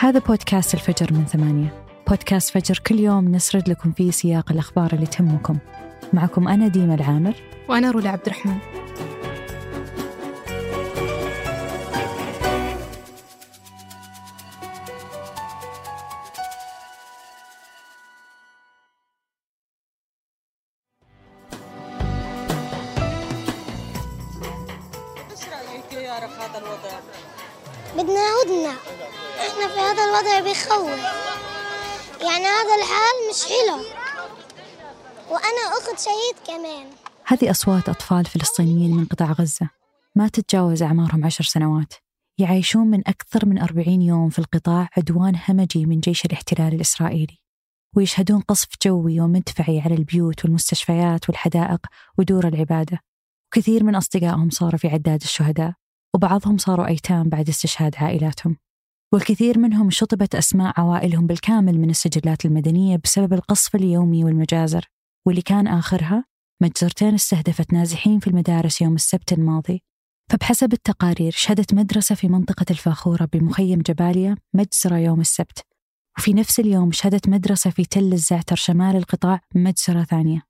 هذا بودكاست الفجر من ثمانية. بودكاست فجر كل يوم نسرد لكم فيه سياق الأخبار اللي تهمكم. معكم أنا ديما العامر. وأنا رولا عبد الرحمن إيش رأيك يا الوضع؟ بدنا هدنة إحنا في هذا الوضع بيخوف. يعني هذا الحال مش حلو. وأنا أخت شهيد كمان. هذه أصوات أطفال فلسطينيين من قطاع غزة. ما تتجاوز أعمارهم عشر سنوات. يعيشون من أكثر من أربعين يوم في القطاع عدوان همجي من جيش الاحتلال الإسرائيلي. ويشهدون قصف جوي ومدفعي على البيوت والمستشفيات والحدائق ودور العبادة. وكثير من أصدقائهم صاروا في عداد الشهداء. وبعضهم صاروا أيتام بعد استشهاد عائلاتهم. والكثير منهم شطبت أسماء عوائلهم بالكامل من السجلات المدنية بسبب القصف اليومي والمجازر واللي كان آخرها مجزرتين استهدفت نازحين في المدارس يوم السبت الماضي. فبحسب التقارير شهدت مدرسة في منطقة الفاخورة بمخيم جباليا مجزرة يوم السبت وفي نفس اليوم شهدت مدرسة في تل الزعتر شمال القطاع مجزرة ثانية.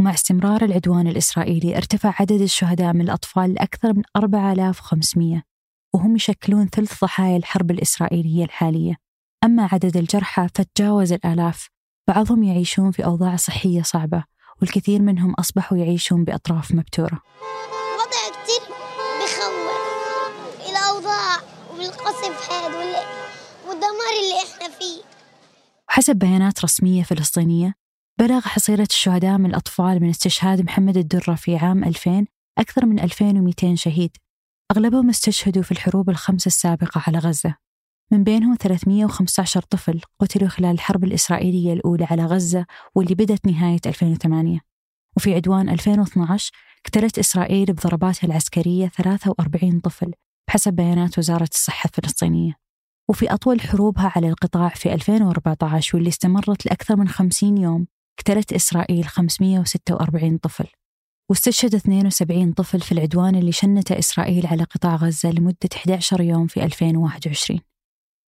ومع استمرار العدوان الإسرائيلي ارتفع عدد الشهداء من الأطفال لأكثر من 4500 وهم يشكلون ثلث ضحايا الحرب الإسرائيلية الحالية. أما عدد الجرحى فتجاوز الآلاف بعضهم يعيشون في أوضاع صحية صعبة والكثير منهم أصبحوا يعيشون بأطراف مبتورة. وضع كتير بخوف الأوضاع والقصف وال- والدمار اللي إحنا فيه. وحسب بيانات رسمية فلسطينية بلغ حصيلة الشهداء من الأطفال من استشهاد محمد الدرة في عام 2000 أكثر من 2200 شهيد. أغلبهم استشهدوا في الحروب الخمس السابقة على غزة. من بينهم 315 طفل قتلوا خلال الحرب الإسرائيلية الأولى على غزة واللي بدت نهاية 2008 وفي عدوان 2012 اقتلت إسرائيل بضرباتها العسكرية 43 طفل بحسب بيانات وزارة الصحة الفلسطينية. وفي أطول حروبها على القطاع في 2014 واللي استمرت لأكثر من 50 يوم اقتلت إسرائيل 546 طفل واستشهد 72 طفل في العدوان اللي شنته إسرائيل على قطاع غزة لمدة 11 يوم في 2021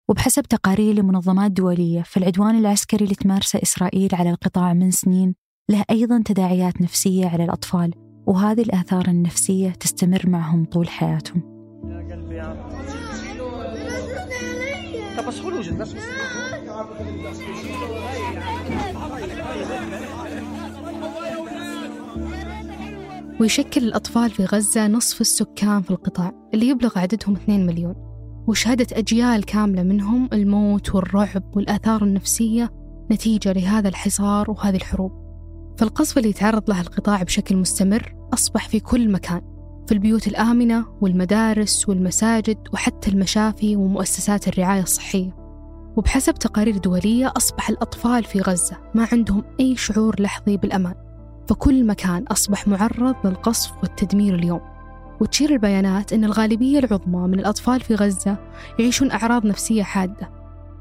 وبحسب تقارير لمنظمات دولية فالعدوان العسكري اللي تمارسه إسرائيل على القطاع من سنين له أيضا تداعيات نفسية على الأطفال وهذه الآثار النفسية تستمر معهم طول حياتهم. بس ويشكل الأطفال في غزة نصف السكان في القطاع اللي يبلغ عددهم 2 مليون. وشهدت أجيال كاملة منهم الموت والرعب والآثار النفسية نتيجة لهذا الحصار وهذه الحروب. فالقصف اللي يتعرض له القطاع بشكل مستمر أصبح في كل مكان. في البيوت الآمنة والمدارس والمساجد وحتى المشافي ومؤسسات الرعاية الصحية. وبحسب تقارير دولية أصبح الأطفال في غزة ما عندهم أي شعور لحظي بالأمان. فكل مكان أصبح معرض للقصف والتدمير اليوم. وتشير البيانات أن الغالبية العظمى من الأطفال في غزة يعيشون أعراض نفسية حادة.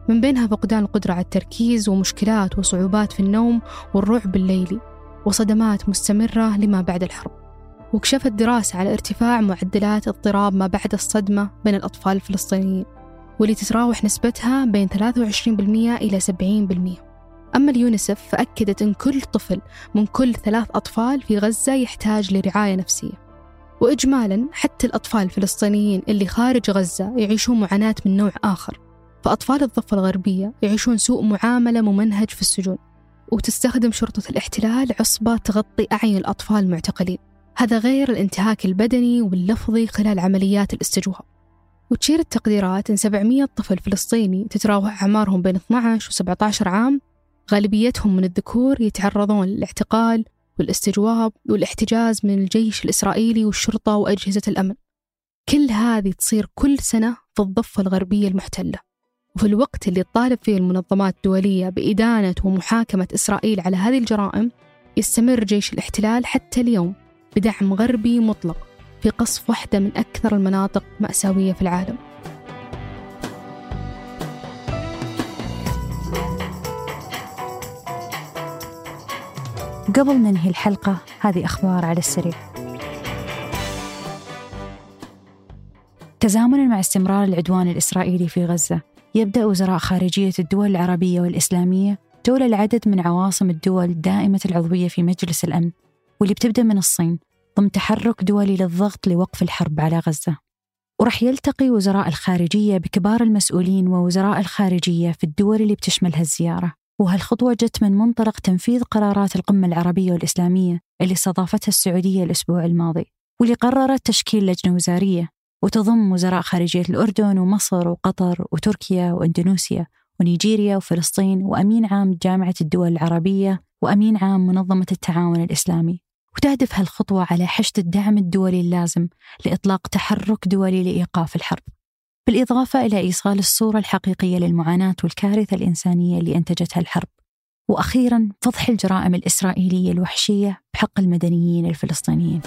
من بينها فقدان القدرة على التركيز ومشكلات وصعوبات في النوم والرعب الليلي. وصدمات مستمرة لما بعد الحرب. وكشفت دراسة على ارتفاع معدلات اضطراب ما بعد الصدمة بين الأطفال الفلسطينيين واللي تتراوح نسبتها بين 23% إلى 70% أما اليونيسف فأكدت أن كل طفل من كل ثلاث أطفال في غزة يحتاج لرعاية نفسية. وإجمالا حتى الأطفال الفلسطينيين اللي خارج غزة يعيشون معاناة من نوع آخر فأطفال الضفة الغربية يعيشون سوء معاملة ممنهج في السجون وتستخدم شرطة الاحتلال عصبة تغطي أعين الأطفال المعتقلين. هذا غير الانتهاك البدني واللفظي خلال عمليات الاستجواب. وتشير التقديرات أن 700 طفل فلسطيني تتراوح أعمارهم بين 12 و 17 عام غالبيتهم من الذكور يتعرضون للاعتقال والاستجواب والاحتجاز من الجيش الإسرائيلي والشرطة وأجهزة الأمن. كل هذه تصير كل سنة في الضفة الغربية المحتلة. وفي الوقت اللي تطالب فيه المنظمات الدولية بإدانة ومحاكمة إسرائيل على هذه الجرائم يستمر جيش الاحتلال حتى اليوم. بدعم غربي مطلق في قصف واحدة من أكثر المناطق مأساوية في العالم. قبل ننهي الحلقة هذه أخبار على السريع. تزامنا مع استمرار العدوان الإسرائيلي في غزة يبدأ وزراء خارجية الدول العربية والإسلامية جولة لعدد من عواصم الدول دائمة العضوية في مجلس الأمن. واللي بتبدأ من الصين ضمن تحرك دولي للضغط لوقف الحرب على غزة. ورح يلتقي وزراء الخارجية بكبار المسؤولين ووزراء الخارجية في الدول اللي بتشملها الزيارة. وهالخطوة جت من منطلق تنفيذ قرارات القمة العربية والإسلامية اللي استضافتها السعودية الأسبوع الماضي واللي قررت تشكيل لجنة وزارية. وتضم وزراء خارجية الأردن ومصر وقطر وتركيا وإندونيسيا ونيجيريا وفلسطين وأمين عام جامعة الدول العربية وأمين عام منظمة التعاون الإسلامي. وتهدف هالخطوة على حشد الدعم الدولي اللازم لإطلاق تحرك دولي لإيقاف الحرب بالإضافة إلى إيصال الصورة الحقيقية للمعاناة والكارثة الإنسانية اللي أنتجتها الحرب وأخيرا فضح الجرائم الإسرائيلية الوحشية بحق المدنيين الفلسطينيين.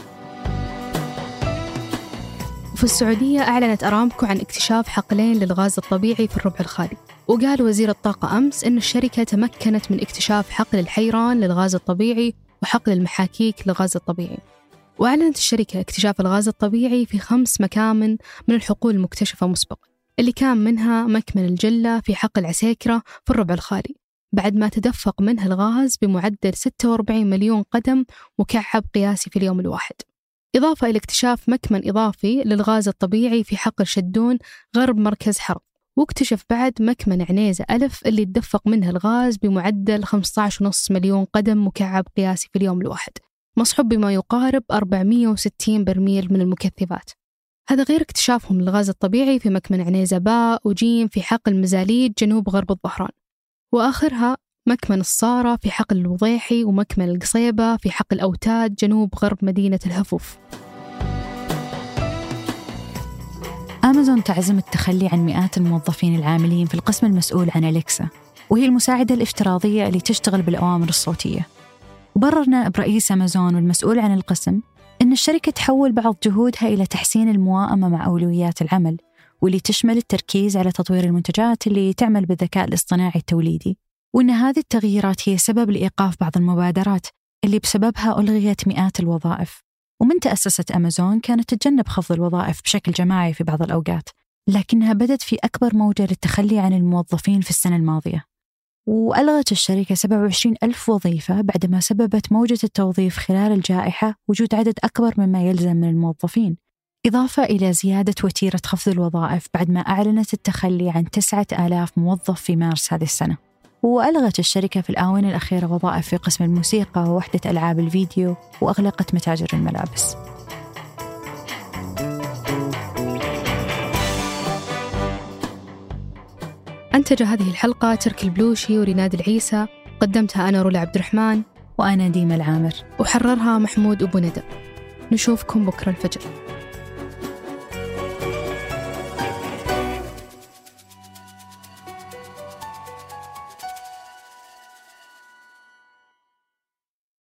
وفي السعودية أعلنت أرامكو عن اكتشاف حقلين للغاز الطبيعي في الربع الخالي وقال وزير الطاقة أمس أن الشركة تمكنت من اكتشاف حقل الحيران للغاز الطبيعي وحقل المحاكيك للغاز الطبيعي. وأعلنت الشركة اكتشاف الغاز الطبيعي في خمس مكامن من الحقول المكتشفة مسبقا اللي كان منها مكمن الجلة في حقل عسيكرة في الربع الخالي. بعد ما تدفق منها الغاز بمعدل 46 مليون قدم مكعب قياسي في اليوم الواحد. إضافة إلى اكتشاف مكمن إضافي للغاز الطبيعي في حقل شدون غرب مركز حرب. واكتشف بعد مكمن عنيزة ألف اللي تدفق منها الغاز بمعدل 15.5 مليون قدم مكعب قياسي في اليوم الواحد مصحوب بما يقارب 460 برميل من المكثفات. هذا غير اكتشافهم للغاز الطبيعي في مكمن عنيزة باء وجيم في حقل مزاليد جنوب غرب الظهران. وآخرها مكمن الصارة في حقل الوضيحي ومكمن القصيبة في حقل أوتاد جنوب غرب مدينة الهفوف. أمازون تعزم التخلي عن مئات الموظفين العاملين في القسم المسؤول عن أليكسا وهي المساعدة الافتراضية اللي تشتغل بالأوامر الصوتية. وبرر نائب رئيس أمازون والمسؤول عن القسم أن الشركة تحول بعض جهودها إلى تحسين المواءمة مع أولويات العمل واللي تشمل التركيز على تطوير المنتجات اللي تعمل بالذكاء الاصطناعي التوليدي. وأن هذه التغييرات هي سبب لإيقاف بعض المبادرات اللي بسببها ألغيت مئات الوظائف. ومن تأسست أمازون كانت تتجنب خفض الوظائف بشكل جماعي في بعض الأوقات لكنها بدت في أكبر موجة للتخلي عن الموظفين في السنة الماضية. وألغت الشركة 27 ألف وظيفة بعدما سببت موجة التوظيف خلال الجائحة وجود عدد أكبر مما يلزم من الموظفين إضافة إلى زيادة وتيرة خفض الوظائف بعد ما أعلنت التخلي عن 9000 موظف في مارس هذه السنة. وألغت الشركة في الآونة الأخيرة وظائف في قسم الموسيقى ووحدة ألعاب الفيديو وأغلقت متاجر الملابس. أنتج هذه الحلقة ترك البلوشي وريناد العيسى قدمتها أنا رولا عبد الرحمن وأنا ديما العامر. وحررها محمود أبو ندى. نشوفكم بكرة الفجر.